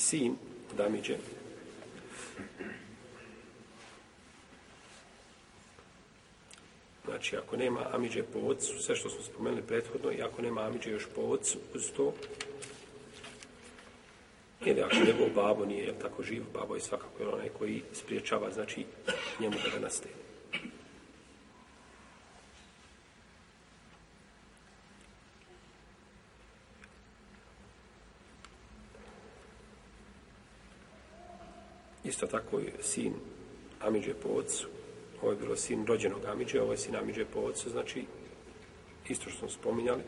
sin Damiđe. Znači, ako nema amiđe po ocu, sve što smo spomenuli prethodno, i ako nema amiđe još po ocu, uz to, ili ako njegov babo nije tako živ, babo je svakako onaj koji spriječava, znači, njemu da ga ste. Isto tako je sin Amidže po ocu. Ovo je bilo sin rođenog Amidže, ovo je sin Amidže po ocu, znači isto što smo spominjali.